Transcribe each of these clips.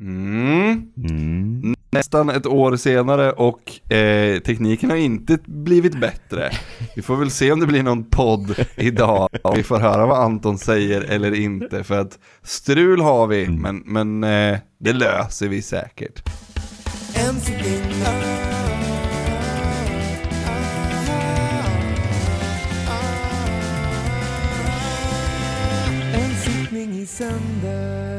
Mm. Mm. Nästan ett år senare och eh, tekniken har inte blivit bättre. Vi får väl se om det blir någon podd idag och vi får höra vad Anton säger eller inte. För att strul har vi, men, men eh, det löser vi säkert. En sittning i sänder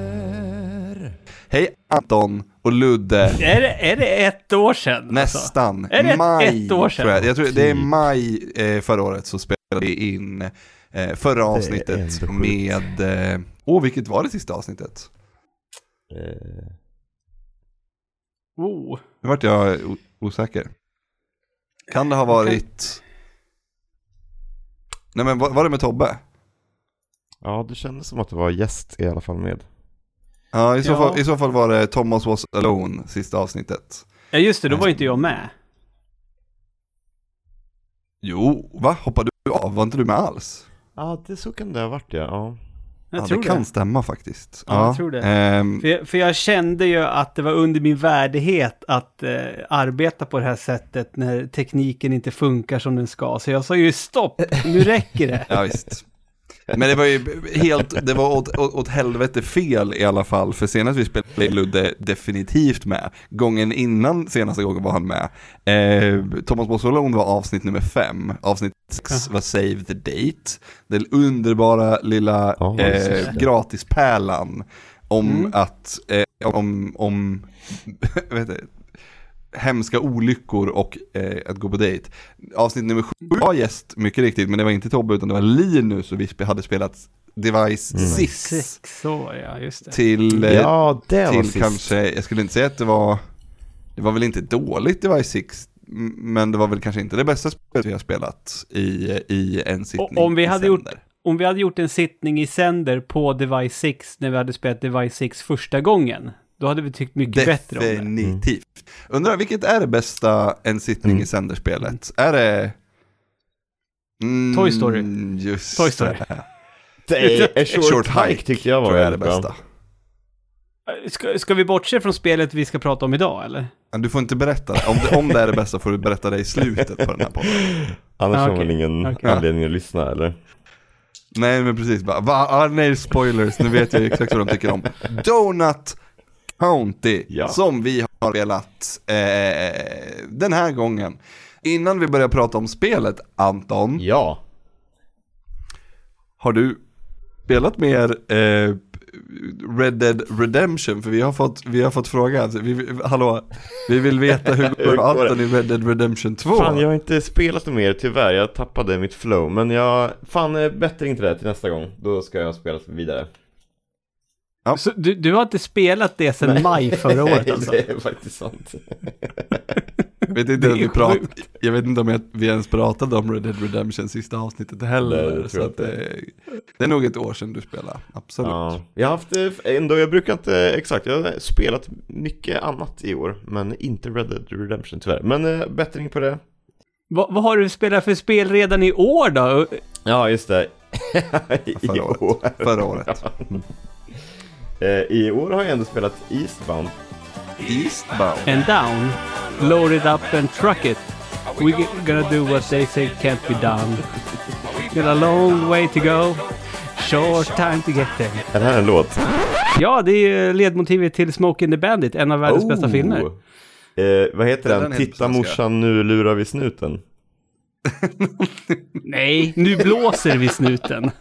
Hej Anton och Ludde. Är det, är det ett år sedan? alltså? Nästan. Är det ett- maj, ett år sedan? tror jag. jag tror det är Typ. maj eh, förra året så spelade vi in eh, förra avsnittet med, eh, åh oh, vilket var det sista avsnittet? Eh, Oh. Nu vart jag osäker. Kan det ha varit, nej men var, var det med Tobbe? ja, det kändes som att det var gäst i alla fall med. Ja i så, Ja. Fall, i så fall var det Thomas was alone sista avsnittet. Ja just det, då var inte jag med. Jo, va? Hoppade du av? Var inte du med alls? Ja, det så kan det ha varit ja. ja. Jag ja, tror det det. kan stämma faktiskt. Ja, jag tror det. ehm, För jag, för jag kände ju att det var under min värdighet att eh, arbeta på det här sättet när tekniken inte funkar som den ska. Så jag sa ju stopp, nu räcker det. Ja visst. Men det var ju helt, det var åt, åt, åt helvete fel i alla fall, för senast vi spelade Ludde definitivt med. Gången innan senaste gången var han med. Eh, Thomas Bossolon var avsnitt nummer fem, avsnitt sex var Save the Date. Den underbara lilla eh, gratispärlan om Mm. att, eh, om, om, vet du, hemska olyckor och eh, att gå på dejt. Avsnitt nummer sju var gäst, mycket riktigt, men det var inte Tobbe utan det var Linus och vi hade spelat Device Mm. 6 Sex år, ja just det. till, eh, Ja, det var till sist. kanske, jag skulle inte säga att det var, det var väl inte dåligt Device 6, m- men det var väl kanske inte det bästa spelet vi har spelat i, i en sittning. om vi hade gjort-. Om vi hade gjort en sittning i sänder på Device 6 när vi hade spelat Device 6 första gången, då hade vi tyckt mycket bättre om det. Definitivt. Undrar, vilket är det bästa en sittning Mm. i sänderspelet? Är det... Mm, Toy Story. Just Toy Story. det. Är, A short, Short hike, Hike tyckte jag var tror jag är det bästa. bra. Ska, ska vi bortse från spelet vi ska prata om idag eller? Du får inte berätta det. Om, det. om det är det bästa får du berätta det i slutet på den här podden. Annars Ah, har man ingen Okej. anledning att lyssna eller? Nej men precis, bara, va? Ah, nej spoilers, nu vet jag exakt vad de tycker om. Donut County, Ja. som vi har velat eh, den här gången. Innan vi börjar prata om spelet, Anton, Ja. har du spelat mer eh, Red Dead Redemption? För vi har fått, vi har fått fråga, alltså, vi, hallå, vi vill veta hur går det? Anton i Red Dead Redemption 2? Fan, jag har inte spelat mer tyvärr, jag tappade mitt flow. Men jag, fan eh, bättring till det till nästa gång. Då ska jag spela vidare. Ja. Så du, du har inte spelat det sedan maj förra året alltså? det är faktiskt sant. Jag vet inte, Det om är vi prat, jag vet inte om jag, vi ens pratade om Red Dead Redemption sista avsnittet heller. Nej, så det, det är nog ett år sedan du spelade, absolut. Ja, jag har haft eh, ändå, jag brukar inte, exakt, jag har spelat mycket annat i år, men inte Red Dead Redemption tyvärr. Men eh, bättring på det. Vad, vad har du spelat för spel redan i år då? Ja, just det. I Förra året. år. Förra året. Eh, I år har jag ändå spelat Eastbound. Eastbound. And down, load it up and truck it. We're gonna do what they say can't be done. Got a long way to go, short time to get there. Är det här en låt? Ja, det är ledmotivet till Smoke the Bandit, en av världens bästa Oh! filmer. Eh, vad heter Den den? Titta morsan, nu lurar vi snuten. Nej, nu blåser vi snuten.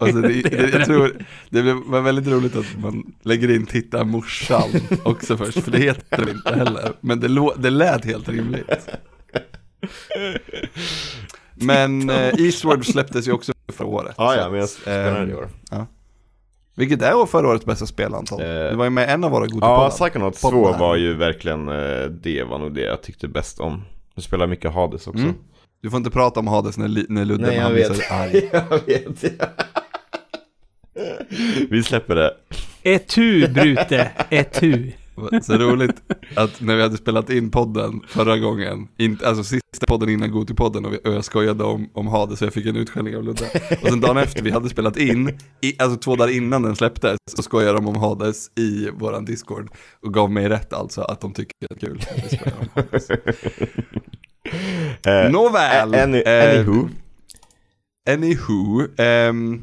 Alltså det, det, jag tror, det var väldigt roligt att man lägger in titta morsan också först, för det heter det inte heller. Men det, lå, det lät helt rimligt. Men eh, Eastward släpptes ju också förra året. Ah, ja, men jag den i eh, år. Vilket är förra årets bästa spel Anton. Eh, Du var ju med en av våra goda Ja. Psychonauts 2 Podden här. var ju verkligen, eh, det var nog det jag tyckte bäst om. Jag spelar mycket Hades också. Mm. Du får inte prata om Hades när, när Ludde Nej, jag han vet. så arg. jag vet. Vi släpper det. Etu, Brute, etu. Så roligt att när vi hade spelat in podden förra gången, inte, alltså sista podden innan Gotipodden och, vi, och jag skojade om, om Hades så jag fick en utskällning av Ludde. Och sen dagen efter vi hade spelat in, i, alltså två dagar innan den släpptes, så skojade de om Hades i våran Discord och gav mig rätt alltså att de tycker det är kul. Eh, Nåväl. any, eh, anywho. Anywho, ehm,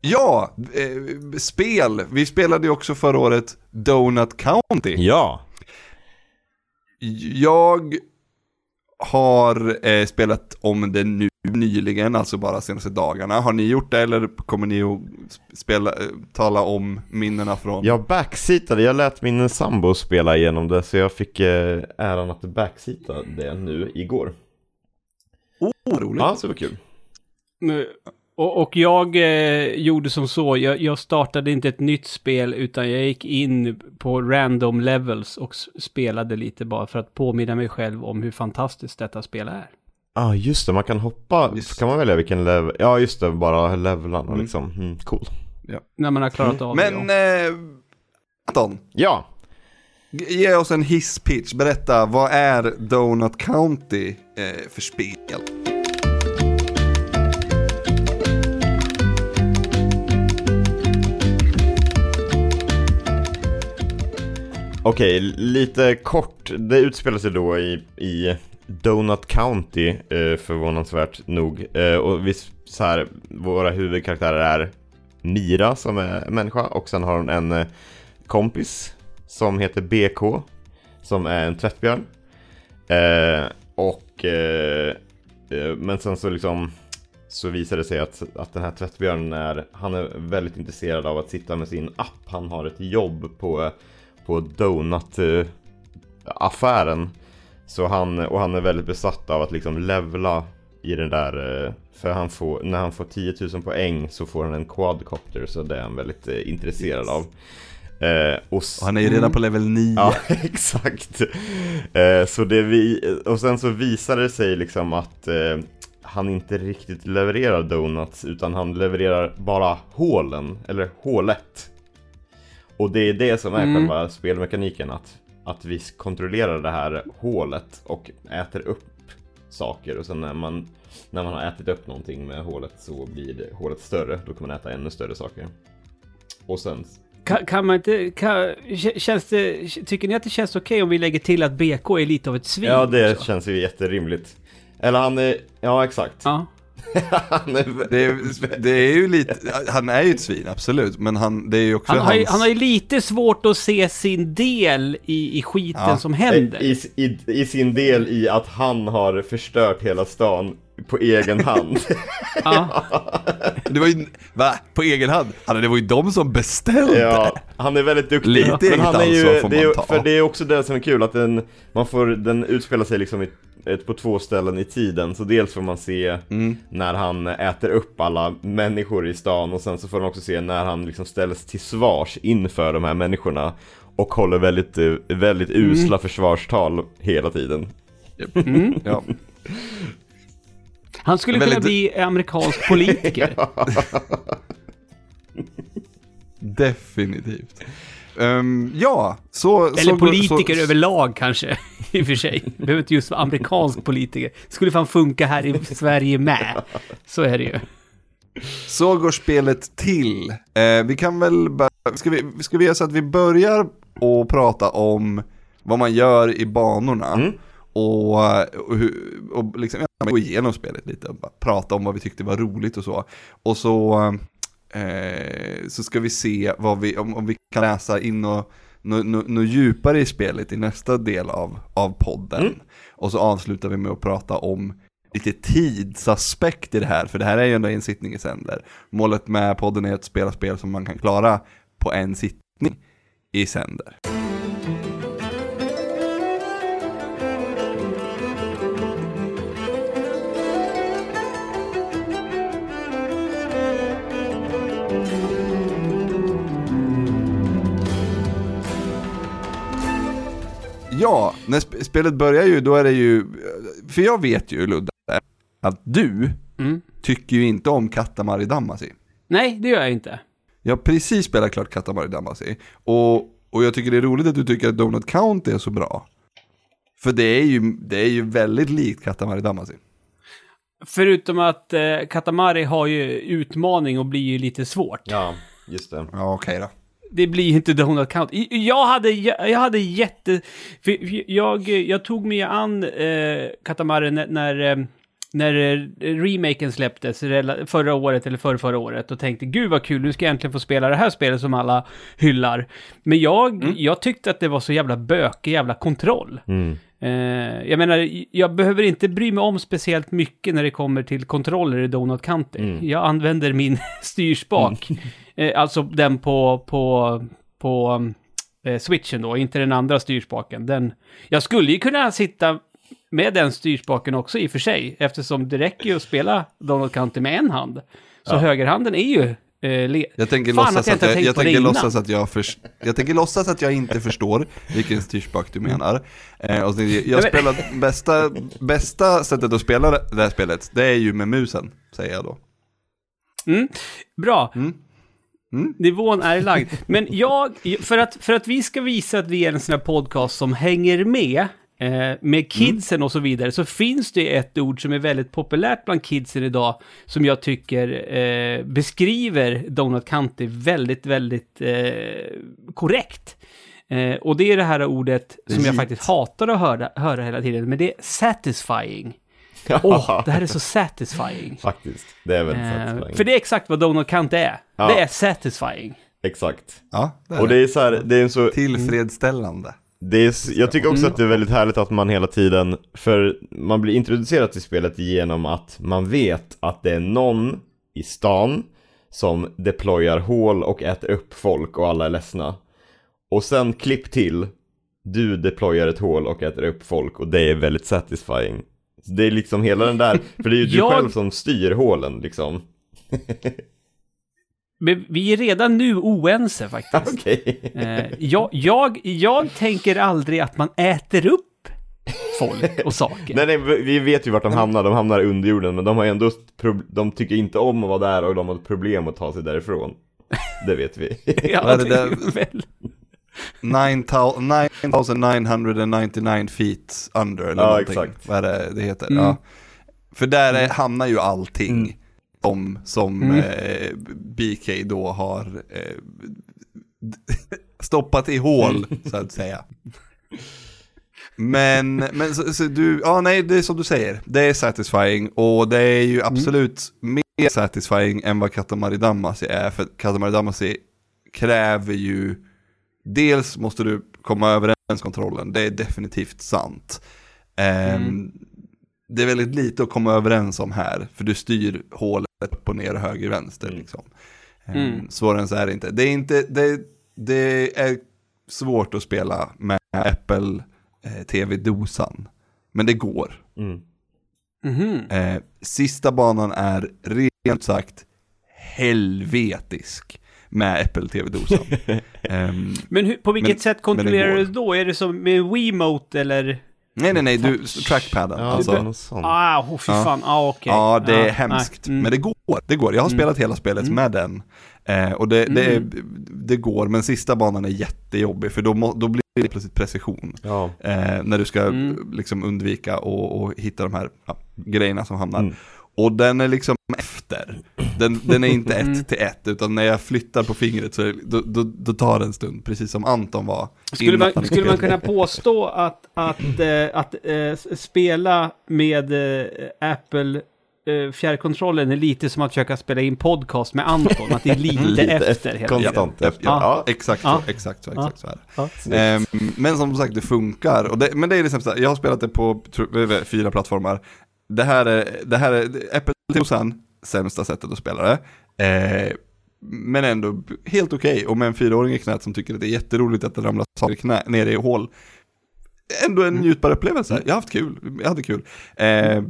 ja, eh, spel. Vi spelade ju också förra året Donut County. Ja. Jag har eh, spelat om det nu nyligen, alltså bara senaste dagarna. Har ni gjort det eller kommer ni att spela, eh, tala om minnena från? Jag backseatade, jag lät min sambo spela igenom det så jag fick eh, äran att backseata det nu igår. Oh, vad roligt. Ja, så det var kul. Och, och jag eh, gjorde som så, jag, jag startade inte ett nytt spel utan jag gick in på random levels och spelade lite bara för att påminna mig själv om hur fantastiskt detta spel är. Ja, ah, just det, man kan hoppa, Just. kan man välja vilken level, ja just det, bara levlarna Mm. liksom. Mm, cool. När man har klarat av Men, det. eh, Anton, Ja, ge oss en hisspitch. Berätta, vad är Donut County eh, för spel? Okej, lite kort. Det utspelar sig då i, i Donut County, eh, förvånansvärt nog. Eh, och vi, så här, våra huvudkaraktärer är Mira som är människa och sen har hon en eh, kompis som heter BK som är en tvättbjörn. Eh, och eh, eh, men sen så liksom så visar det sig att, att den här tvättbjörnen är, han är väldigt intresserad av att sitta med sin app. Han har ett jobb på, på donut-affären. Så han, och han är väldigt besatt av att liksom levla i den där, eh, för han får, när han får 10 000 poäng så får han en quadcopter, så det är han väldigt eh, intresserad av. Eh, och Och han är ju redan på level 9. Ja, exakt. Eh, så det vi, och sen så visar det sig liksom att eh, han inte riktigt levererar donuts utan han levererar bara hålen, eller hålet. Och det är det som är Mm. själva spelmekaniken, att, att vi kontrollerar det här hålet och äter upp saker och sen när man, när man har ätit upp någonting med hålet så blir det, hålet större, då kan man äta ännu större saker. Och sen Kan, kan man inte, kan, kä- känns det, tycker ni att det känns okej om vi lägger till att BK är lite av ett svin? Ja, det också? känns ju jätterimligt. Eller han är, ja exakt. Ja. Han är, Det är, det är ju lite, han är ju ett svin, absolut. Men han, det är ju också Han, har ju, hans... han har ju lite svårt att se sin del i, i skiten Ja. som händer. i, i, I sin del i att han har förstört hela stan på egen hand. Ja. Det var ju, va? På egen hand? Alltså, det var ju de som beställde. ja, han är väldigt duktig. Lite eget han är ansvar ju, får det är, man ju- ta. För det är också det som är kul, att den, man får, den utspelar sig liksom i, ett, på två ställen i tiden. Så dels får man se Mm. när han äter upp alla människor i stan och sen så får man också se när han liksom ställs till svars inför de här människorna. Och håller väldigt, eh, väldigt usla försvarstal hela tiden. Mm. Ja. Han skulle Väldigt- kunna bli amerikansk politiker. Definitivt. Ehm, ja, så... Eller så, politiker så, överlag kanske. I och för sig. Behöver inte just vara amerikansk politiker. Skulle fan funka här i Sverige med. Så är det ju. Så går spelet till. Eh, vi kan väl ska vi, ska vi göra så att vi börjar och prata om vad man gör i banorna. Mm. Och, och, och liksom, ja, gå igenom spelet lite och prata om vad vi tyckte var roligt och så. Och så, eh, så ska vi se vad vi, om, om vi kan läsa in och nå, nå, nå djupare i spelet i nästa del av, av podden. Mm. Och så avslutar vi med att prata om lite tidsaspekt i det här, för det här är ju ändå en sittning i sänder. Målet med podden är att spela spel som man kan klara på en sittning i sänder. Ja, när sp- spelet börjar ju, då är det ju, för jag vet ju Ludde, att du Mm. tycker ju inte om Katamari Damacy. Nej, det gör jag inte. Jag har precis spelat klart Katamari Damacy och Och jag tycker det är roligt att du tycker att Donut County är så bra. För det är ju, det är ju väldigt likt Katamari Damacy. Förutom att eh, Katamari har ju utmaning och blir ju lite svårt. Ja, just det. Ja, okej då. Det blir ju inte Donut Count. Jag hade, jag hade jätte... För jag, jag tog mig an eh, Katamari när, när, eh, när eh, remaken släpptes förra året eller förra, förra året och tänkte gud vad kul, nu ska jag äntligen få spela det här spelet som alla hyllar. Men jag, jag tyckte att det var så jävla bökig jävla kontroll. Mm. Eh, jag menar, jag behöver inte bry mig om speciellt mycket när det kommer till kontroller i Donut County. Mm. Jag använder min styrspak, eh, alltså den på, på, på eh, switchen då, inte den andra styrspaken. Den, jag skulle ju kunna sitta med den styrspaken också i och för sig, eftersom det räcker ju att spela Donut County med en hand. Så Ja. högerhanden är ju... Eh, le- Jag tänker, Fan låtsas att jag att inte jag, jag, tänker låtsas att jag, förs- jag tänker låtsas att jag inte förstår vilken styrspak du menar. Eh, och jag men- spelar bästa, bästa sättet att spela det här spelet, det är ju med musen, säger jag då. Mm. Bra. Mm. Mm. Nivån är lagd. Men jag, för att, för att vi ska visa att vi är en sån här podcast som hänger med, eh, med kidsen och så vidare, så finns det ett ord som är väldigt populärt bland kidsen idag, som jag tycker eh, beskriver Donut County väldigt, väldigt eh, korrekt. Eh, och det är det här ordet som jag faktiskt hatar att höra, höra hela tiden, men det är satisfying. Åh, det här är så satisfying. Faktiskt. Det är väldigt Eh, satisfying. för det är exakt vad Donut County är. Ja. Det är satisfying. Exakt. Ja, det är Och det. det är så här, det är en så... Tillfredsställande. Det är, jag tycker också att det är väldigt härligt att man hela tiden, för man blir introducerad till spelet genom att man vet att det är någon i stan som deployar hål och äter upp folk och alla är ledsna. Och sen klipp till, du deployar ett hål och äter upp folk och det är väldigt satisfying. Så det är liksom hela den där, för det är ju du Jag- själv som styr hålen liksom. Men vi är redan nu oense faktiskt. Okej. eh, jag, jag, jag tänker aldrig att man äter upp folk och saker. Nej, nej, vi vet ju vart de hamnar, de hamnar under jorden, men de har ändå, de tycker inte om att vara där och de har ett problem att ta sig därifrån. Det vet vi. ja, det där? är väl. 9999 feet under eller Ja, någonting. exakt. Vad är det det heter? Mm. Ja. För där är, hamnar ju allting som, som Mm. eh, BK då har eh, stoppat i hål, så att säga. Men, men så, så du, ja nej det är som du säger, det är satisfying och det är ju absolut mer satisfying än vad Katamari Damacy är, för Katamari Damacy kräver ju, dels måste du komma överens kontrollen, det är definitivt sant. Ehm, Mm. Det är väldigt lite att komma överens om här, för du styr hålet upp och ner, höger, vänster Mm. liksom. Ehm, Mm. Svårare än så är det inte. Det är inte, det, det är svårt att spela med Apple eh, TV-dosan, men det går. Mm. Mhm. Eh, sista banan är rent sagt helvetisk med Apple TV-dosan. Ehm, Men hur, på vilket Men- sätt kontrollerar du då? Är det som med Wiimote eller? Nej, nej, nej, du, trackpaden. Ja, alltså. Ah, oh, fy Ja. fan. Ah, okej. Ja, det är Ah, hemskt. nej. Mm. Men det går. Det går. Jag har Mm. spelat hela spelet Mm. med den. Eh, och det, det, är, Mm. det går, men sista banan är jättejobbig. För då, må, då blir det plötsligt precision. Ja. Eh, när du ska Mm. liksom undvika och, och hitta de här ja, grejerna som hamnar. Mm. Och den är liksom efter. Den, den är inte ett Mm. till ett, utan när jag flyttar på fingret så då, då, då tar det en stund, precis som Anton var. Skulle man, skulle man kunna påstå att, att, eh, att s- spela med eh, Apple fjärrkontrollen är lite som att försöka spela in podcast med Anton, att det är lite, Lite efter hela konstant. Ja, efter. ja, Ja. exakt Ja. så, exakt så, exakt så. Ehm, men som sagt, det funkar. Och det, men det är det sämsta. Jag har spelat det på tro- vad är det, fyra plattformar. Det här är, det här är Apple Tosan, sämsta sättet att spela det. Eh, men ändå helt okej. Och med en fyraåring i knät som tycker att det är jätteroligt att det ramlar saker knä, nere i hål. Ändå en njutbar upplevelse. Jag har haft kul. Jag hade kul. Eh,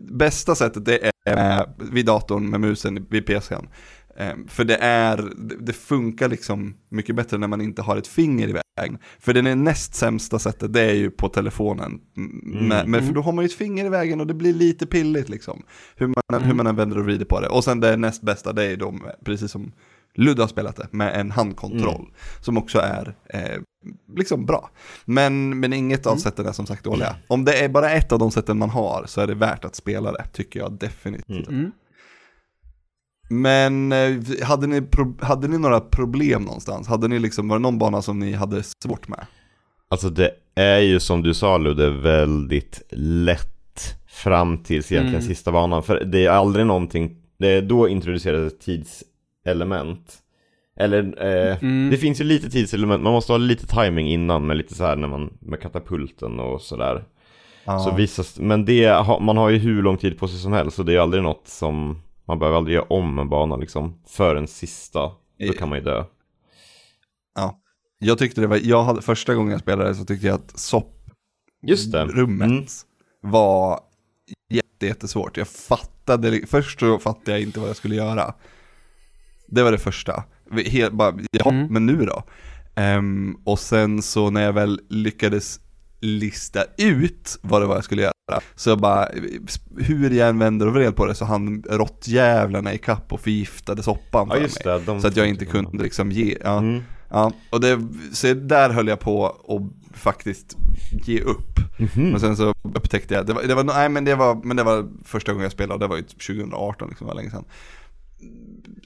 bästa sättet det är vid datorn med musen vid PCn. Eh, för det är, det, funkar liksom mycket bättre när man inte har ett finger i vägen. För det är näst sämsta sättet, det är ju på telefonen. Mm. Men, men för då har man ju ett finger i vägen och det blir lite pilligt liksom. Hur man, hur man än vänder och vrider på det. Och sen det näst bästa, det är de, precis som Ludde har spelat det med en handkontroll Mm. som också är eh, liksom bra. Men, men inget Mm. av sätten är som sagt dåliga. Om det är bara ett av de sätten man har så är det värt att spela det, tycker jag definitivt. Men eh, hade ni, hade ni några problem någonstans? Hade ni liksom, var det någon bana som ni hade svårt med? Alltså det är ju som du sa Ludde, väldigt lätt fram tills egentligen Mm. sista banan. För det är aldrig någonting, det är då introducerades tidselement. Eller, eh, Mm. det finns ju lite tidselement, man måste ha lite timing innan med lite så här när man, med katapulten och sådär. Ja. Så vissa, men det, man har ju hur lång tid på sig som helst, så det är aldrig något som, man behöver aldrig göra om en bana liksom, för en sista, då kan man ju dö. Ja. Jag tyckte det var, jag hade, första gången jag spelade så tyckte jag att sopprummet Mm. var jätte, jättesvårt. Jag fattade, först så fattade jag inte vad jag skulle göra. Det var det första. Helt, bara, ja, Mm. men nu då? Ehm, och sen så när jag väl lyckades lista ut vad det var jag skulle göra, så jag bara, hur jag än vänder och vred på det så han råttjävlarna i kapp och förgiftade soppan Ja för mig. det. De Så att jag inte kunde liksom ge, ja. Mm. Ja, och det, så där höll jag på att faktiskt ge upp. Mhm. Men sen så upptäckte jag, det var, det var, nej men det var, men det var första gången jag spelade och det var ju 2018 liksom, det var länge sedan.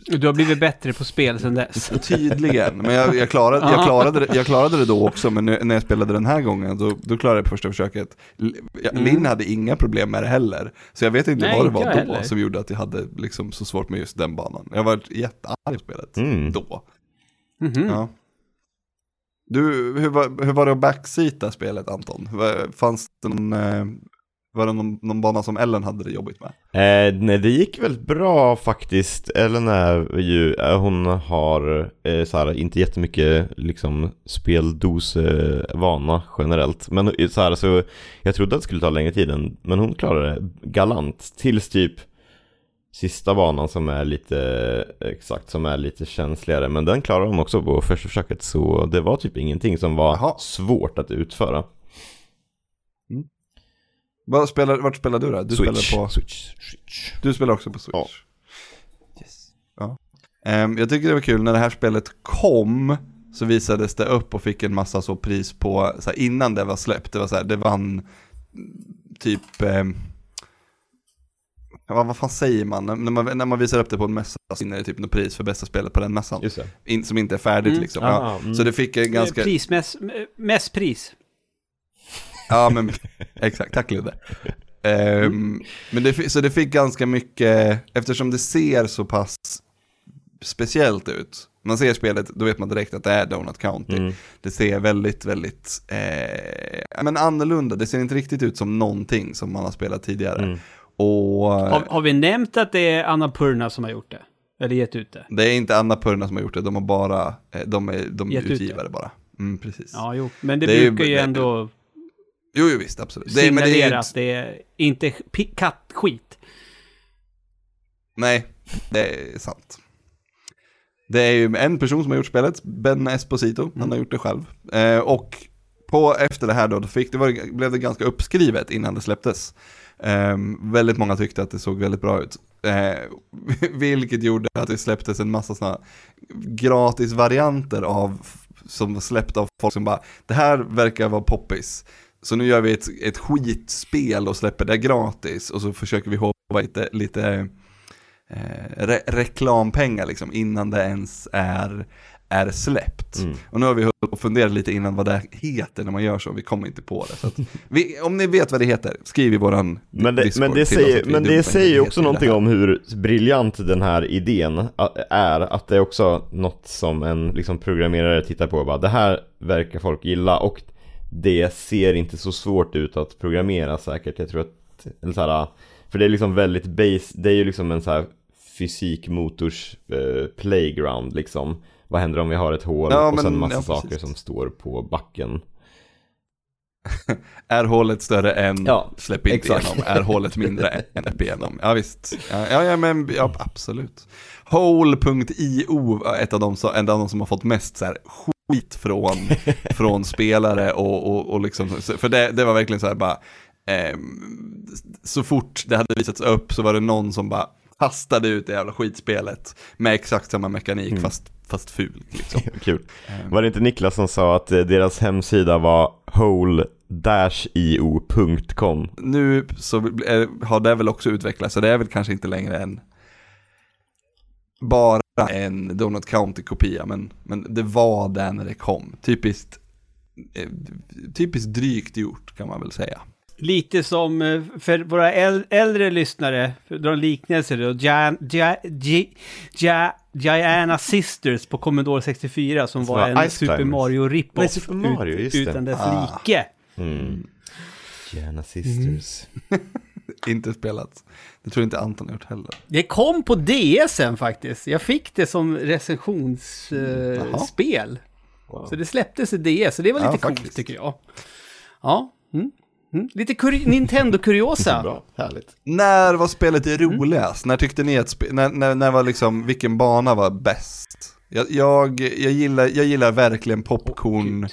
Du har blivit bättre på spel sedan dess. Tydligen, men jag, jag, klarade, jag, Ja. klarade det, jag klarade det då också, men nu, när jag spelade den här gången, då, då klarade jag på första försöket. Mm. Linn hade inga problem med det heller, så jag vet inte Nej, vad det var då heller. som gjorde att jag hade liksom så svårt med just den banan. Jag var jättearg på spelet Mm. då. Mhm. Ja. Du, hur var, hur var det att backseata spelet Anton? Fanns det någon, eh, var det någon, någon bana som Ellen hade det jobbigt med? Eh, nej, det gick väldigt bra faktiskt. Ellen är ju, eh, hon har eh, så här, inte jättemycket liksom speldosvana generellt. Men eh, så här, så jag trodde att det skulle ta längre tid, än, men hon klarade det galant. Tills typ sista banan som är lite, exakt, som är lite känsligare. Men den klarade hon också på första försöket, så det var typ ingenting som var Jaha. svårt att utföra. Vad spelar, vart spelar du då? Du spelar på... Switch, switch. Du spelar också på Switch? Ja. Yes. ja. Ehm, jag tycker det var kul, när det här spelet kom så visades det upp och fick en massa så pris på, så här, innan det var släppt, det var så här, det vann mm, typ, ja, vad, vad fan säger man? När man, när man visar upp det på en mässa så vinner det typ något pris för bästa spelet på den mässan. In, som inte är färdigt Mm. liksom. Ah, Ja. mm. Så det fick en ganska... Pris, mest, mest pris. Ja, men exakt. Tack Ludde. Ehm, men det, så det fick ganska mycket, eftersom det ser så pass speciellt ut. Man ser spelet, då vet man direkt att det är Donut County. Mm. Det ser väldigt, väldigt, eh, men annorlunda. Det ser inte riktigt ut som någonting som man har spelat tidigare. Mm. Och Har, har vi nämnt att det är Anna Purna som har gjort det? Eller gett ut det? det är inte Anna Purna som har gjort det, de har bara, eh, de är, de är Gett ut det. utgivare bara. Mm, precis. Ja, jo. Men det, Det ju- brukar ju det- ändå Jo, jo visst, absolut. Det, men det är ju att det är inte kattskit. Nej, det är sant. Det är ju en person som har gjort spelet, Ben Esposito, han har gjort det själv. Eh, och på, efter det här då, då fick, det var, blev det ganska uppskrivet innan det släpptes. Eh, väldigt många tyckte att det såg väldigt bra ut. Eh, vilket gjorde att det släpptes en massa sådana gratisvarianter av, som var släppta av folk som bara, det här verkar vara poppis. Så nu gör vi ett, ett skitspel och släpper det gratis och så försöker vi hoppa lite, lite eh, re reklampengar liksom innan det ens är, är släppt. Mm. Och nu har vi funderat lite innan vad det heter när man gör så, vi kommer inte på det. Så vi, om ni vet vad det heter, skriv i våran Men det, men det säger, men det säger ju också någonting om hur briljant den här idén är. Att det är också något som en liksom, programmerare tittar på och bara det här verkar folk gilla och det ser inte så svårt ut att programmera säkert. Jag tror att, eller så här, för det är liksom väldigt base, det är ju liksom en så här fysikmotors eh, playground liksom. Vad händer om vi har ett hål Ja, och men- sen massa ja, saker som står på backen? Är hålet större än, Ja, släpp inte exakt. igenom. Är hålet mindre än, släpp igenom. Ja visst, ja, ja, men ja, absolut. Hole.io är ett av de, så- en av de som har fått mest så här, skit från, från spelare och, och, och liksom, för det, det var verkligen så här bara, ehm, så fort det hade visats upp så var det någon som bara, kastade ut det jävla skitspelet med exakt samma mekanik fast, fast ful liksom. Kul. Var det inte Niklas som sa att eh, deras hemsida var whole-io.com? Nu så är, har det väl också utvecklats, så det är väl kanske inte längre en bara en Donut County-kopia, men, men det var det när det kom. Typiskt, eh, typiskt drygt gjort kan man väl säga. Lite som eh, för våra äl- äldre lyssnare, dra en liknelse då, Gian, Gia, Gi- Gia, Giana Sisters på Commodore 64 som var en Ice Super. Mario rip-off ut, utan dess Ah. like. Mm. Gärna sisters. Inte spelat. Det tror inte Anton gjort heller. Det kom på DSen faktiskt. Jag fick det som recensionsspel. Wow. Så det släpptes i DS, så det var Ja, lite coolt faktiskt. tycker jag. Ja. Mm. Mm. Lite kuri- Nintendo-kuriosa. När var spelet roligast? När tyckte ni att, när, när, när var liksom, vilken bana var bäst? Jag, jag, jag, gillar, jag gillar verkligen popcorn Gud.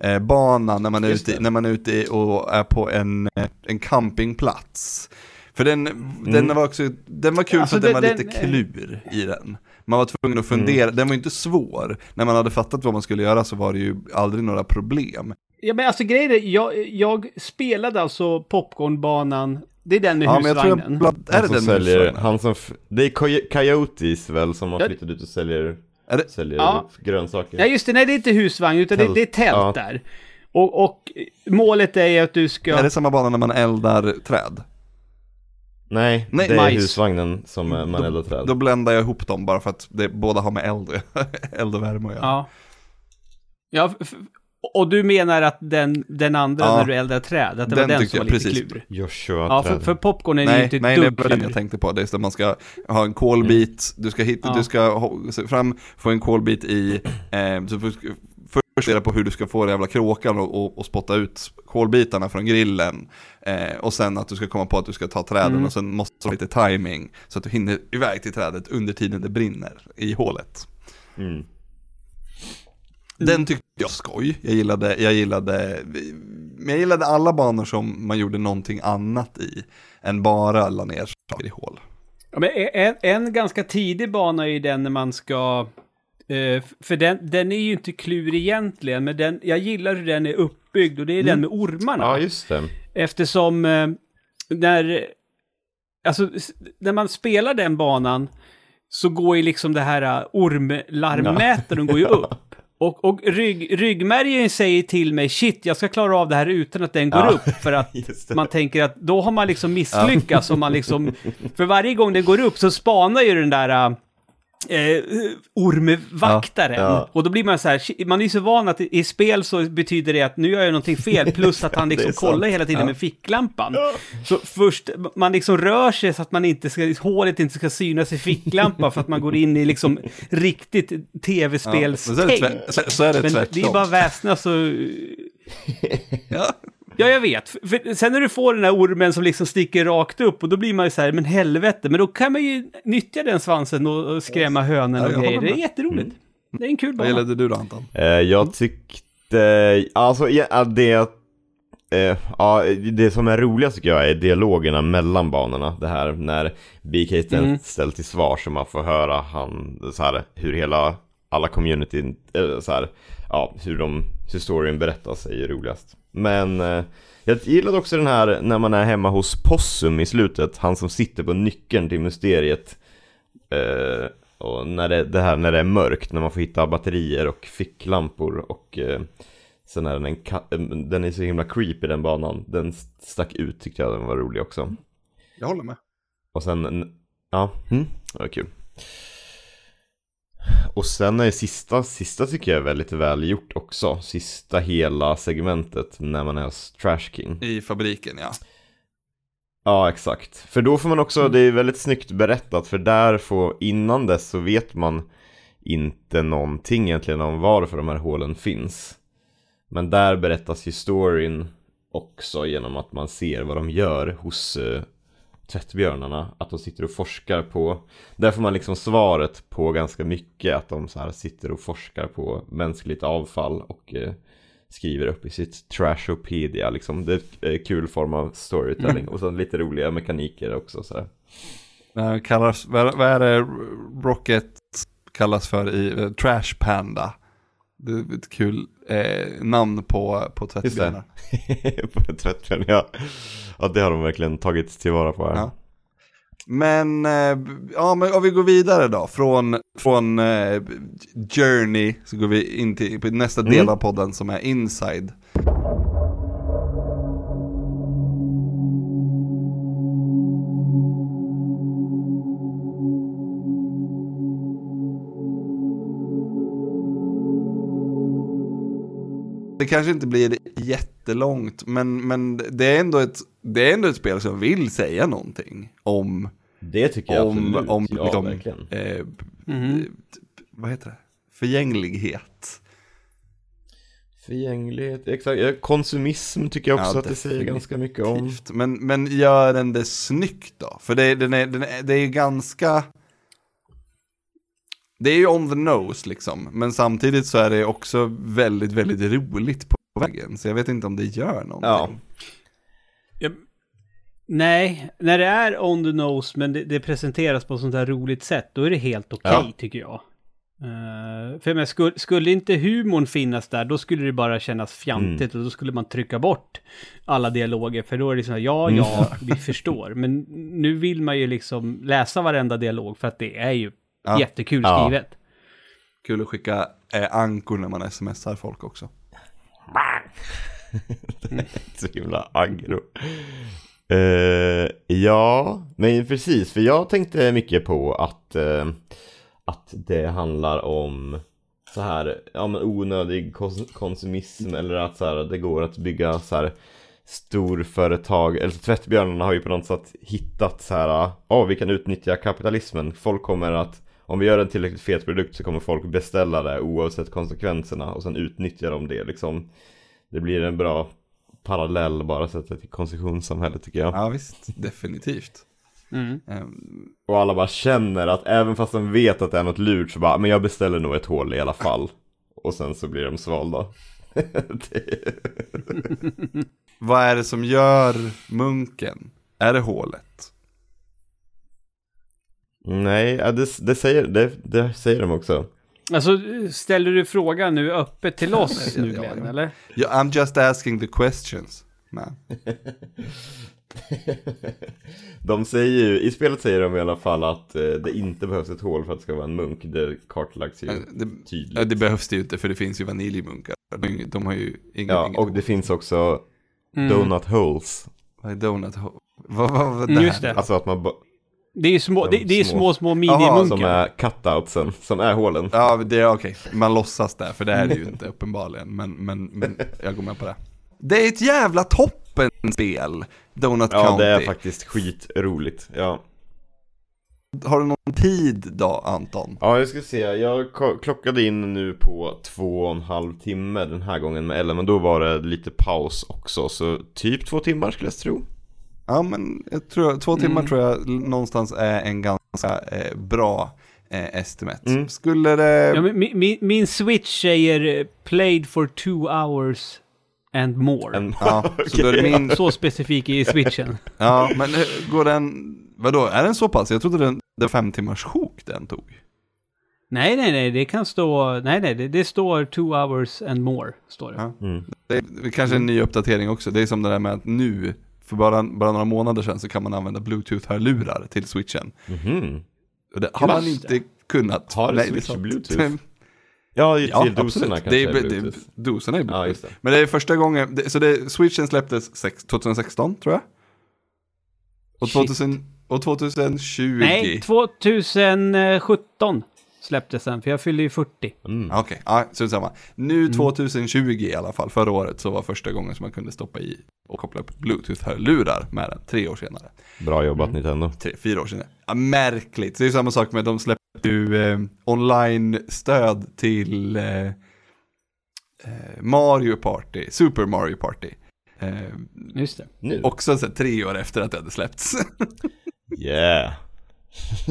Eh, banan när man är Just ute, det. när man är ute och är på en, en campingplats. För den, den var också, den var kul Alltså, för att den den- var lite den- klur i den. Man var tvungen att fundera, den var inte svår. När man hade fattat vad man skulle göra så var det ju aldrig några problem. Ja men alltså grejen är, jag, jag spelade alltså popcornbanan, det är den med Ja jag husvagnen. jag, bland- är Han det som den med säljer, husvagnen? han som, det är Coy- Coyotes väl som har flyttat ut och säljer, det- säljer Ja. grönsaker. Nej just det, nej det är inte husvagn utan det, Tält. det är tält Ja. där. Och, och målet är att du ska... Är det samma bana när man eldar träd? Nej, Nej, det är majs. husvagnen som man eldar träd. Då bländar jag ihop dem bara för att det, båda har med eld, eld och värme att göra. Ja. Ja, och du menar att den, den andra Ja. när du eldar träd, att det Den var den som jag, var lite precis. klur? Joshua Ja, för, för popcorn är ju Nej, inte nej, det var den jag tänkte på. Det är så att man ska ha en kolbit, du ska, hitta, Ja. du ska fram, få en kolbit i, eh, så först först reda på hur du ska få den jävla kråkan och, och, och spotta ut kolbitarna från grillen. Eh, och sen att du ska komma på att du ska ta träden Mm. och sen måste du ha lite timing så att du hinner iväg till trädet under tiden det brinner i hålet. Mm. Den tyckte jag var skoj. Jag gillade, jag gillade, jag gillade alla banor som man gjorde någonting annat i än bara la ner saker i hål. Ja, men en, en ganska tidig bana är ju den när man ska... Eh, för den, den är ju inte klur egentligen, men den, jag gillar hur den är uppbyggd och det är den med ormarna. Ja, just det. Eftersom eh, när, alltså, när man spelar den banan så går ju liksom det här uh, ormlarmmätaren går ju upp. Och, och rygg, ryggmärgen säger till mig, shit, jag ska klara av det här utan att den går Ja, upp. För att man tänker att då har man liksom misslyckats. Och man liksom, för varje gång den går upp så spanar ju den där uh, eh, ormvaktaren. Ja, ja. Och då blir man så här, man är ju så van att i spel så betyder det att nu gör jag någonting fel, plus att han liksom kollar hela tiden med ficklampan. Så först, man liksom rör sig så att man inte ska, hålet inte ska synas i ficklampan för att man går in i liksom riktigt Ja, men så är det, tv-spelstänk. tvär, så, så är det Men det är bara väsnas så... ja. Ja, jag vet. För- sen när du får den här ormen som liksom sticker rakt upp och då blir man ju så här, men helvete, men då kan man ju nyttja den svansen och, skrämma hönen Ja, och jag grejer. Det är jätteroligt. Det är en kul Vad bana. gillade du då Anton? Eh, jag tyckte, alltså ja, det, eh, ja, det som är roligast tycker jag är dialogerna mellan banorna. Det här när BK ställs Mm. ställs till svar så man får höra han, så här, hur hela, alla communityn, eh, så här, ja, hur de, hur storyn berättas är ju roligast. Men eh, jag gillade också den här när man är hemma hos Possum i slutet, han som sitter på nyckeln till mysteriet. Eh, och när det, det här när det är mörkt, när man får hitta batterier och ficklampor och eh, sen är den eh, den är så himla creepy den banan. Den stack ut tyckte jag den var rolig också. Jag håller med. Och sen, en- ja, mm, det var kul. Och sen är sista, sista tycker jag är väldigt väl gjort också. Sista hela segmentet när man är hos Trash King. I fabriken ja. Ja, exakt. För då får man också, det är väldigt snyggt berättat, för där får, innan dess så vet man inte någonting egentligen om varför de här hålen finns. Men där berättas ju storyn också genom att man ser vad de gör hos uh, tvättbjörnarna. Att de sitter och forskar på, där får man liksom svaret på ganska mycket, att de så här sitter och forskar på mänskligt avfall och eh, skriver upp i sitt Trashopedia liksom. Det är en kul form av storytelling och så lite roliga mekaniker också så här. Kallas, vad, vad är det Rocket kallas för i eh, Trash Panda? Det är ett kul eh, namn på, på tvättbjörnar. på tvättbjörn, ja. Ja, det har de verkligen tagit tillvara på här. Ja. Men, eh, ja men om vi går vidare då, från, från eh, Journey så går vi in till nästa del Mm. av podden som är Inside. Det kanske inte blir jättelångt, men, men det, är ändå ett, det är ändå ett spel som vill säga någonting om, Det tycker jag om, absolut. om ja, liksom, verkligen. eh, Mhm. vad heter det? Förgänglighet. Förgänglighet, exakt. Konsumism tycker jag också Ja, att det säger ganska mycket om. Men, men gör den det snyggt då? För det, den är, den är, det är ju ganska... Det är ju on the nose liksom, men samtidigt så är det också väldigt, väldigt roligt på vägen. Så jag vet inte om det gör någonting. Ja. Nej, när det är on the nose men det, det presenteras på ett sånt här roligt sätt, då är det helt okej Ja. tycker jag. Uh, för men skulle, skulle inte humorn finnas där, då skulle det bara kännas fjantigt och då skulle man trycka bort alla dialoger. För då är det så här, ja, ja, vi förstår. Men nu vill man ju liksom läsa varenda dialog för att det är ju Ja. jättekul Ja. skrivet. Kul att skicka eh, ankor när man smsar folk också. Så himla aggro. Eh, ja, men precis. För jag tänkte mycket på att, eh, att det handlar om så här, ja men onödig kons- konsumism eller att så här, det går att bygga så här storföretag, eller så tvättbjörnarna har ju på något sätt hittat så här, ja vi kan utnyttja kapitalismen, folk kommer att om vi gör en tillräckligt fet produkt så kommer folk beställa det oavsett konsekvenserna och sen utnyttjar de det liksom. Det blir en bra parallell bara sättet till konsumtionssamhället tycker jag. Ja visst, definitivt. Mm. Ehm, Och alla bara känner att även fast de vet att det är något lurt så bara, men jag beställer nog ett hål i alla fall. Och sen så blir de svalda. Det- vad är det som gör munken? Är det hålet? Nej, det, det, säger, det, det säger de också. Alltså, ställer du frågan nu öppet till oss nu Glenn, ja. eller? Ja, I'm just asking the questions. Man. De säger ju, i spelet säger de i alla fall att eh, det inte behövs ett hål för att det ska vara en munk. Det kartlagts ju Det, tydligt. ja, det behövs det ju inte för det finns ju vaniljmunkar. De, de har ju inget, Ja, och det finns också Mm. donut holes. Vad är donut ho- Vad vad vad det Just det. Alltså att man Det är ju små, De det, det är små- små, små som minimunkar. är cutoutsen, som är hålen. Ja, det är okej. Man låtsas där, för det är det ju inte uppenbarligen. Men, men, men jag går med på det. Det är ett jävla toppenspel, Donut Ja, County. det är faktiskt skitroligt. Ja. Har du någon tid då, Anton? Ja, jag ska se. Jag klockade in nu på två och en halv timme den här gången med Ellen, men då var det lite paus också, så typ två timmar skulle jag tro. Ja, men jag tror, två timmar Mm. tror jag någonstans är en ganska eh, bra eh, estimate. Mm. Skulle det... Ja, men min, min, min switch säger eh, played for two hours and more. En... Ja, så då min... Så specifik i switchen. Ja, men hur går den... Vadå, är den så pass? Jag trodde den, det var fem timmars sjok den tog. Nej, nej, nej, det kan stå... Nej, nej, det, det står two hours and more, står det. Ja. Mm. Det är kanske en ny uppdatering också. Det är som det där med att nu, för bara, bara några månader sedan så kan man använda bluetooth-hörlurar till switchen. Mhm. Och det har man inte kunnat. Har Nej, Switch det är sant. Bluetooth? Ja, till Ja, doserna absolut. kanske Det är är, det doserna är Ja, bluetooth. det. Men det är första gången, det, så det, switchen släpptes sex, 2016 tror jag. Och, Shit. 2000, och 2020. Nej, 2017 släpptes den, för jag fyllde ju 40. Mm. Ja, Okej, ja, så samma. Nu 2020 i alla fall, förra året så var första gången som man kunde stoppa i och koppla upp bluetooth-hörlurar med den, tre år senare. Bra jobbat Nintendo. Tre, fyra år senare. Ja, märkligt. Så det är samma sak med, de släppte ju eh, online-stöd till eh, eh, Mario Party, Super Mario Party. Eh, Just det. Nu? också så här, tre år efter att det hade släppts. Yeah!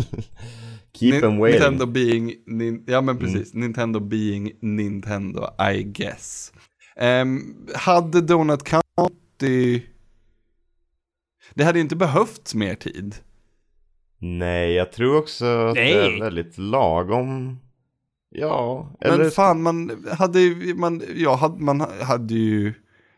Keep them waiting. Nintendo being, nin, ja men precis, Nintendo being Nintendo, I guess. Ehm, hade Donut County, det hade ju inte behövts mer tid. Nej, jag tror också att det Nej. är väldigt lagom. Ja, Men eller... fan, man hade ju, man, ja, hade, man hade ju,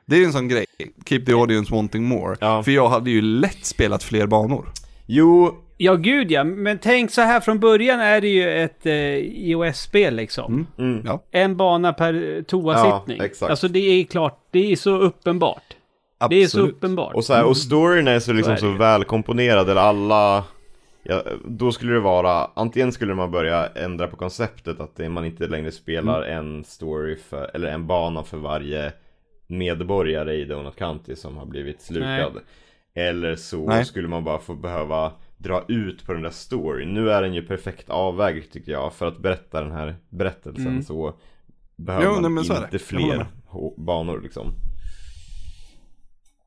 det är ju en sån grej, keep the audience wanting more. Ja. För jag hade ju lätt spelat fler banor. Jo, Ja, gud ja. Men tänk så här, från början är det ju ett eh, iOS-spel liksom. mm. Ja. En bana per toasittning. Ja, exakt. Alltså det är klart, det är så uppenbart. Det är så Absolut. uppenbart. Och, så här, och storyn är så, liksom Så är så välkomponerad, eller alla... Ja, då skulle det vara, antingen skulle man börja ändra på konceptet att man inte längre spelar en story för, eller en bana för varje medborgare i Donut County som har blivit slukad. Eller så Nej. skulle man bara få behöva dra ut på den där storyn. Nu är den ju perfekt avvägd tycker jag för att berätta den här berättelsen Mm. så behöver Jo, man nej, är inte fler banor liksom.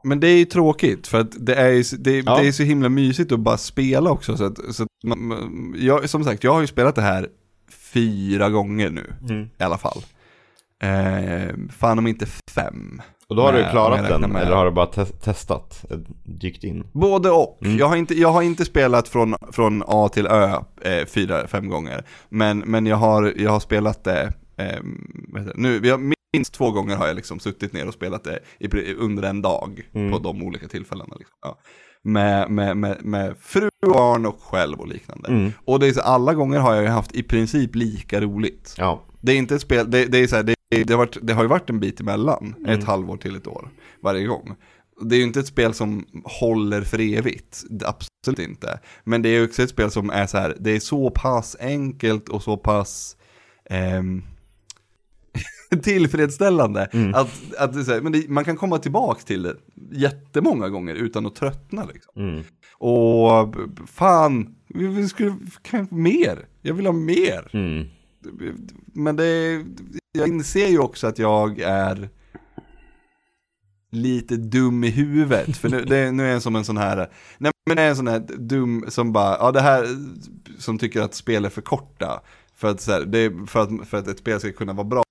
Men det är ju tråkigt för att det är ju det, Ja. det är så himla mysigt att bara spela också. Så att, så att man- jag, som sagt, jag har ju spelat det här fyra gånger nu Mm. i alla fall. Eh, fan om inte fem. Och då har Med- du klarat den, med- eller har du bara te- testat? eh, Dykt in? Både och. Mm. Jag, har inte, jag har inte spelat från, från A till Ö eh, fyra, fem gånger. Men, men jag, har, jag har spelat det, eh, nu, vi har, minst två gånger har jag liksom suttit ner och spelat det i, under en dag Mm. på de olika tillfällena. Liksom. Ja. Med, med, med, med fru, barn och själv och liknande. Mm. Och det är så, alla gånger har jag ju haft i princip lika roligt. Ja. Det är inte ett spel, det, det är så här, det, det, har varit, det har ju varit en bit emellan, Mm. ett halvår till ett år, varje gång. Det är ju inte ett spel som håller för evigt, absolut inte. Men det är också ett spel som är så här, det är så pass enkelt och så pass ehm, tillfredsställande. Mm. Att, att det här, men det, man kan komma tillbaka till det jättemånga gånger utan att tröttna liksom. Mm. Och fan, vi, vi skulle, kan mer? Jag vill ha mer. Mm. Men det, jag inser ju också att jag är lite dum i huvudet. För nu, det, nu är jag som en sån här, nej men det är en sån här dum som bara, ja det här, som tycker att spel är för korta. För att, så här, det, för, att, för att ett spel ska kunna vara bra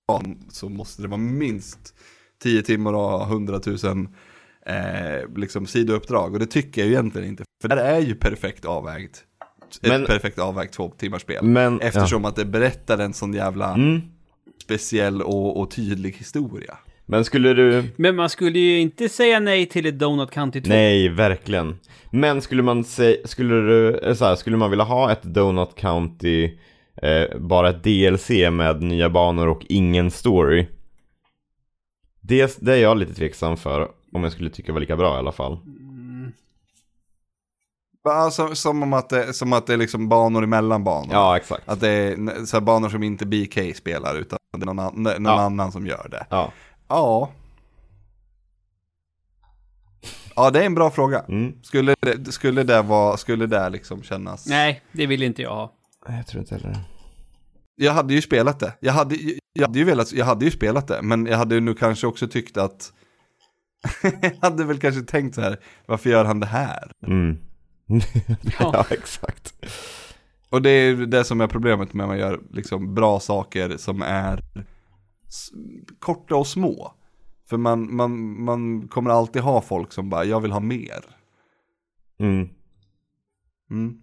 så måste det vara minst 10 timmar och 100 000 eh, liksom sidouppdrag. Och det tycker jag ju egentligen inte. För det här är ju perfekt avvägt. Ett Men- perfekt avvägt två timmars spel. Men, Eftersom att det berättar en sån jävla ja. mm. speciell och, och tydlig historia. Men skulle du... Men man skulle ju inte säga nej till ett Donut County 2. Nej, verkligen. Men skulle man säga, skulle du, eh, så här, skulle man vilja ha ett Donut County, eh, bara ett DLC med nya banor och ingen story? Det, det är jag lite tveksam för, om jag skulle tycka var lika bra i alla fall. Alltså, som, om att det, som att det är liksom banor emellan banor. Ja, exakt. Att det är så här banor som inte BK spelar utan det är någon, an, någon Ja. annan som gör det. Ja. Ja. Ja, det är en bra fråga. Mm. Skulle det, skulle det, vara, skulle det liksom kännas... Nej, det vill inte jag ha. Jag tror inte heller det. Jag hade ju spelat det. Jag hade, jag hade ju velat, jag hade ju spelat det. Men jag hade ju nu kanske också tyckt att... jag hade väl kanske tänkt så här, varför gör han det här? Mm. ja, Ja. exakt. Och det är det som är problemet med att man gör liksom bra saker som är korta och små. För man, man, man kommer alltid ha folk som bara, jag vill ha mer. Mm. Mm.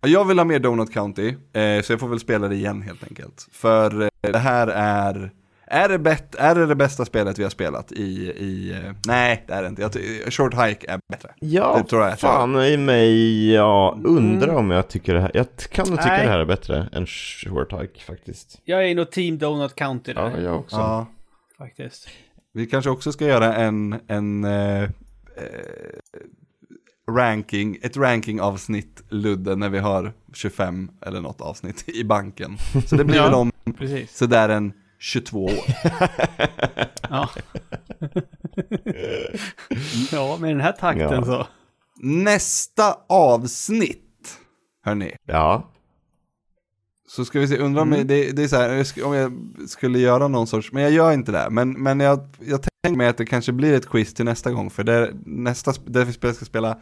Jag vill ha mer Donut County, eh, så jag får väl spela det igen helt enkelt. För eh, det här är, är det, bet, är det det bästa spelet vi har spelat i, i eh, nej det är det inte. Jag ty- Short Hike är bättre. Ja, Det tror jag. fan i mig, jag undrar om jag tycker det här, jag kan nog tycka Nej. det här är bättre än Short Hike faktiskt. Jag är nog Team Donut County där, Ja, jag också. Ja. faktiskt. Vi kanske också ska göra en, en eh, eh, ranking, ett rankingavsnitt Ludde när vi har 25 eller något avsnitt i banken. Så det blir Ja. väl om Precis. sådär en 22 år. Ja. ja, med den här takten Ja. så. Nästa avsnitt, hörni. Ja. Så ska vi se, undrar om det, det är så här, om jag skulle göra någon sorts, men jag gör inte det. Men, men jag, jag tänker mig att det kanske blir ett quiz till nästa gång, för det, nästa, det vi spel ska spela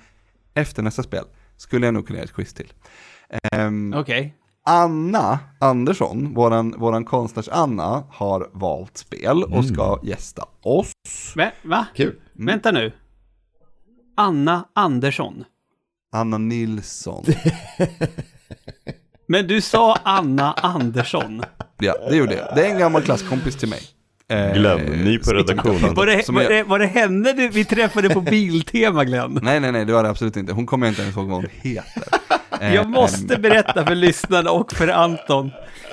efter nästa spel, skulle jag nog kunna göra ett quiz till. Ehm, Okej. Anna Andersson, våran, våran konstnärs-Anna, har valt spel och ska gästa oss. Va? Va? Kul. Vänta nu. Anna Andersson. Anna Nilsson. Men du sa Anna Andersson. Ja, det gjorde jag. Det är en gammal klasskompis till mig. Eh, Glenn, ny på redaktionen. Var det, var det, var det henne du, vi träffade på Biltema, Glenn? Nej, nej, nej, det var det absolut inte. Hon kommer jag inte ens ihåg vad hon heter. Jag måste berätta för lyssnarna och för Anton.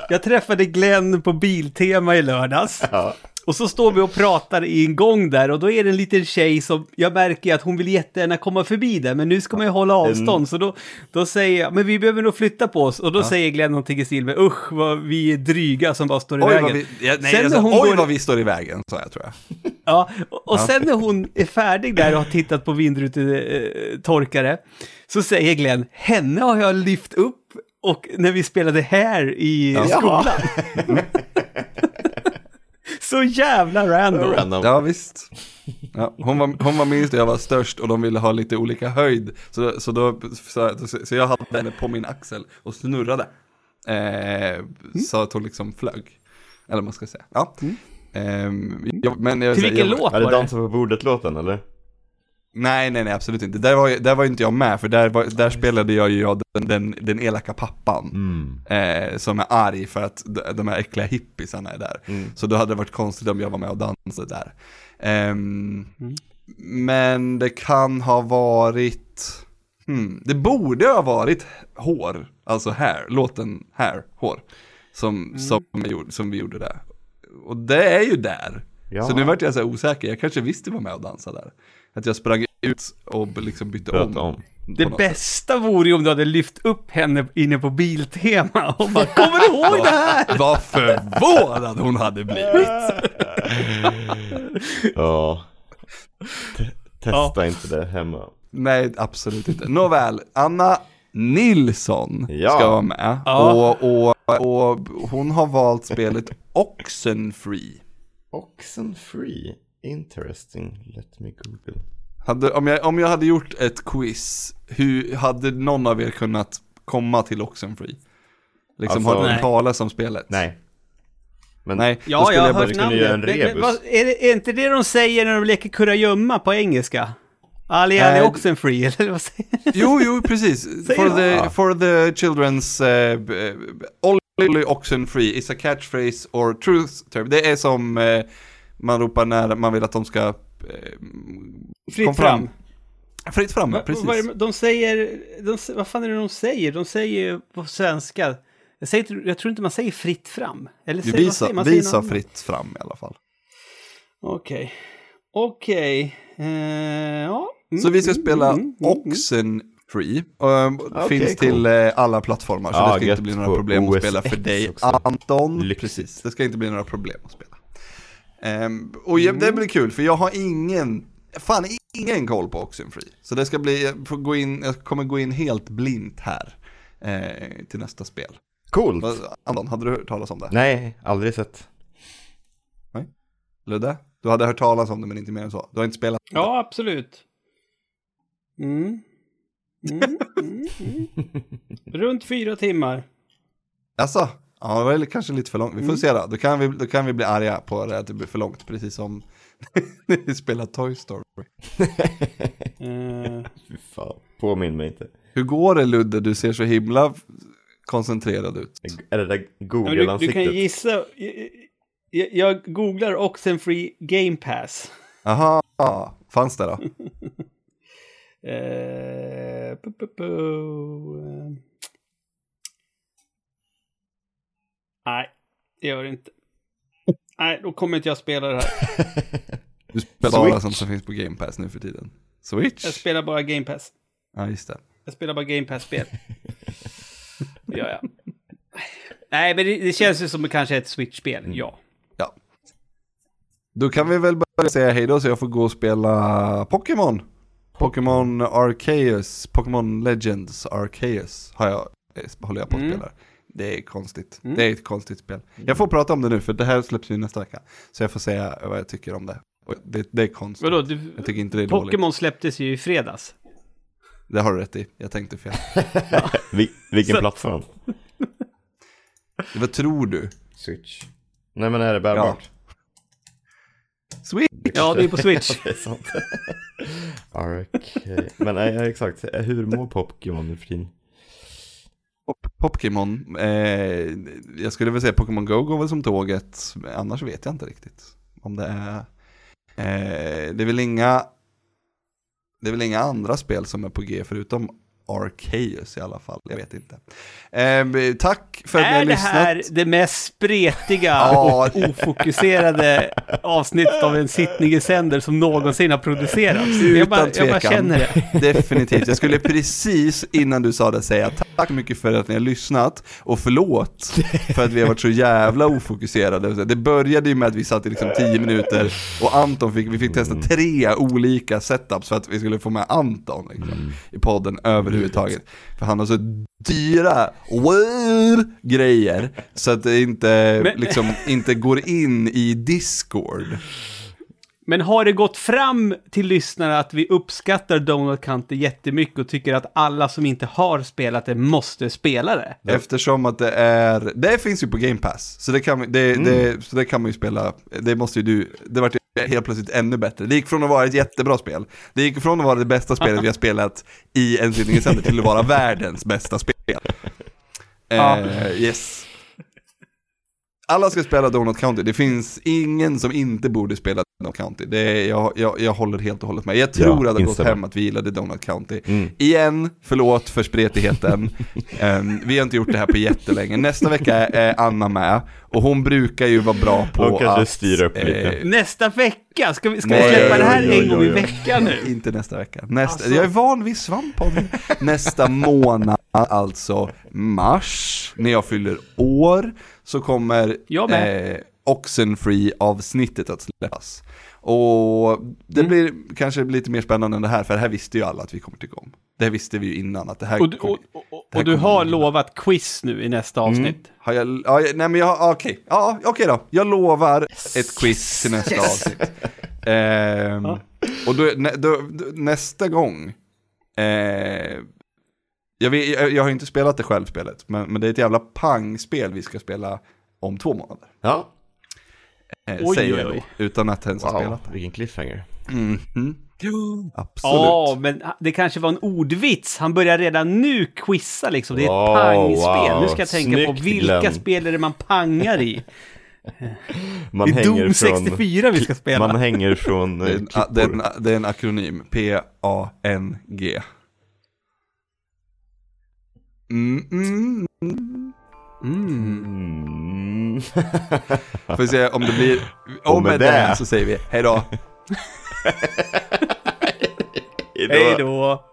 Jag träffade Glenn på Biltema i lördags. Ja. Och så står vi och pratar i en gång där och då är det en liten tjej som, jag märker att hon vill jättegärna komma förbi där, men nu ska man ju hålla avstånd. Så då, då säger jag, men vi behöver nog flytta på oss. Och då säger Glenn någonting i stil med, usch vad vi är dryga som bara står i Oj, vägen. vi, ja, nej, Sen hon oj går- vad vi står i vägen, sa jag tror jag. Ja, och och sen när hon är färdig där och har tittat på vindrutetorkare så säger Glenn, henne har jag lyft upp och när vi spelade här i skolan. så jävla random. Random. Ja, visst. Ja, hon, var, hon var minst och jag var störst och de ville ha lite olika höjd. Så, då- så, då, så, så, jag hade henne på min axel och snurrade. Eh, Så att hon liksom flög. Eller vad man ska säga. Ja. Ehm, jag, men jag, Till vilken jag, låt Är det var det? Dansa på bordet-låten eller? Nej, nej, nej, absolut inte. Där var, där var inte jag med, för där, var, där spelade jag ju jag den, den, den elaka pappan. Eh, som är arg för att de, här äckliga hippisarna är där. Så då hade det varit konstigt om jag var med och dansade där. Ehm, Men det kan ha varit, hmm, det borde ha varit hår, alltså här, låten här, hår. Som, som, vi gjorde, som vi gjorde där. Och det är ju där. Ja. Så nu vart jag så här osäker, jag kanske visste var med och dansade där. Att jag sprang ut och liksom bytte om. om. Det bästa vore ju om du hade lyft upp henne inne på Biltema och bara, kommer du ihåg det här? Vad förvånad hon hade blivit. Ja. Te- Testa inte det hemma. Nej, absolut inte. Nåväl, Anna Nilsson Ja. ska vara med. Ja. Och, och, och hon har valt spelet Oxenfree. Oxenfree. Interesting. Let me google. Hade, om, jag, om jag hade gjort ett quiz, hur hade någon av er kunnat komma till Oxenfree? Liksom Alltså, har hört talas om spelet? Nej. Men Nej, då Ja, skulle jag bara- hört du kunde göra en namnet. Men- men rebus. vad- Är, det, är inte det de säger när de leker kurragömma på engelska? Ali Ali Nej. Oxenfree, eller vad säger Jo, jo, precis. For the, Ja. for the children's uh, b- only oxen free is a catchphrase or truth term. Det är som eh, man ropar när man vill att de ska... eh, Fritt kom fram. Fritt fram, ja, Va- precis. vad De säger, de, vad fan är det de säger? De säger ju på svenska, jag, säger, jag tror inte man säger fritt fram. Eller säger, vad visa, säger man? Säger visa något annat. fritt fram i alla fall. Okej. Okej. Eh, ja. Mm, Så vi ska mm, spela mm, mm, mm. Oxen Free. Um, Okej, finns cool. till eh, alla plattformar så Ja, det ska inte bli några problem att OS spela för dig också. Anton. Lyxigt. Precis, det ska inte bli några problem att spela. Ehm, och ja, det blir kul för jag har ingen, fan ingen koll på Oxenfree. Så det ska bli, jag, gå in, jag kommer gå in helt blint här eh, till nästa spel. Coolt. Vad- Anton, hade du hört talas om det? Nej, aldrig sett. Ludde? Du hade hört talas om det men inte mer än så. Du har inte spelat? Ja, absolut. Mm. Mm, mm, mm. Runt fyra timmar. Alltså, ja det var väl kanske lite för långt. Vi får se då. Då kan vi, då kan vi bli arga på det att det blir för långt. Precis som när vi spelar Toy Story. Fy fan. Påminn mig inte. Hur går det Ludde? Du ser så himla koncentrerad ut. Är det där men du, du Google-ansiktet? kan gissa. Jag, jag, jag googlar Oxenfree Game Pass. Aha, fanns det då? Eh, pu, pu, pu, eh. Nej, det gör det inte. Nej, då kommer inte jag spela det här. Du spelar bara sånt som finns på Game Pass nu för tiden. Switch? Jag spelar bara Game Pass. Ja, just det. Jag spelar bara Game Pass-spel. Det gör jag. Nej, men det, det känns ju som kanske ett Switch-spel, ja. Ja. Då kan vi väl börja säga hej då så jag får gå och spela Pokémon. Pokémon Arceus, Pokémon Legends Arceus har jag, eh, håller jag på att Mm. Det är konstigt. Det är ett konstigt spel. Jag får prata om det nu för det här släpps ju nästa vecka. Så jag får säga vad jag tycker om det. Och det, det är konstigt. Vadå, du, Jag tycker inte det är dåligt. Pokémon släpptes ju i fredags. Det har du rätt i. Jag tänkte fel. Vi, vilken Så- plattform? Vad tror du? Switch. Nej men är det bärbart? Switch! Ja, det är på Switch. det är sant. Okej, men nej, ja, exakt. Hur mår Pokémon nu för tiden? Pokémon, eh, jag skulle väl säga Pokémon Go går väl som tåget, annars vet jag inte riktigt. Om det är, eh, det är väl inga, det är väl inga andra spel som är på G förutom Arceus i alla fall, jag vet inte. Eh, tack för att ni har Är det lyssnat. här det mest spretiga och ofokuserade avsnittet av en sittning i sänder som någonsin har producerats? Jag bara, jag bara känner det. Definitivt. Jag skulle precis innan du sa det säga tack så mycket för att ni har lyssnat och förlåt för att vi har varit så jävla ofokuserade. Det började ju med att vi satt i liksom 10 minuter och Anton fick, vi fick testa tre olika setups för att vi skulle få med Anton liksom, i podden överhuvudtaget. För han har så dyra grejer så att det inte, Men- liksom, inte går in i Discord. Men har det gått fram till lyssnare att vi uppskattar Donald County jättemycket och tycker att alla som inte har spelat det måste spela det? Eftersom att det är, det finns ju på Game Pass, så det kan, man- det, det, så det kan man ju spela, det måste ju du, det vart ju helt plötsligt ännu bättre. Det gick från att vara ett jättebra spel, det gick från att vara det bästa spelet vi har spelat i en sänder till att vara världens bästa spel. Eh, yes. Alla ska spela Donut County, det finns ingen som inte borde spela Donut County. Det är, jag, jag, jag håller helt och hållet med. Jag tror Ja, att det har gått hem att vi gillade Donut County. Mm. Igen, förlåt för spretigheten. Ehm, vi har inte gjort det här på jättelänge. Nästa vecka är Anna med. Och hon brukar ju vara bra på Hon kanske att... styr upp lite. eh, Nästa vecka? Ska vi, ska vi Nej, släppa det här oj, oj, en gång i veckan nu? Inte nästa vecka. Nästa, Alltså. Jag är van vid svamppodden. Nästa månad, alltså mars, när jag fyller år, så kommer eh, Oxenfree-avsnittet att släppas. Och det Mm. blir kanske lite mer spännande än det här, för det här visste ju alla att vi kommer tycka om. Det här visste vi ju innan att det här Och, du- kommer... och, och, Det och, här du har vi- lovat quiz nu i nästa avsnitt. Har jag, ja, nej men jag har, okej, ja okej då. Jag lovar ett quiz till nästa avsnitt. Ehm, Ja. Och då, då, då, nästa gång, eh, jag, vet, jag, jag har inte spelat det själv spelet, men, men det är ett jävla pangspel vi ska spela om två månader. Ja, Eh, Oj, säger oj, jag oj. då, utan att ens ha wow, spelat det. vilken cliffhanger. Mhm. Absolut. Ja, men det kanske var en ordvits. Han börjar redan nu quizza liksom. Det är ett Wow, pangspel. wow. Nu ska jag tänka på Snyggt, vilka Glenn. spel är det man pangar i. Man det är Doom från... 64 vi ska spela. Man hänger från Det är, eh, en, det, är en, det är en akronym, P-A-N-G. Mm, mm, mm. Får vi se om det blir, och med med det- så säger vi hej då. Hejdå. Hej då!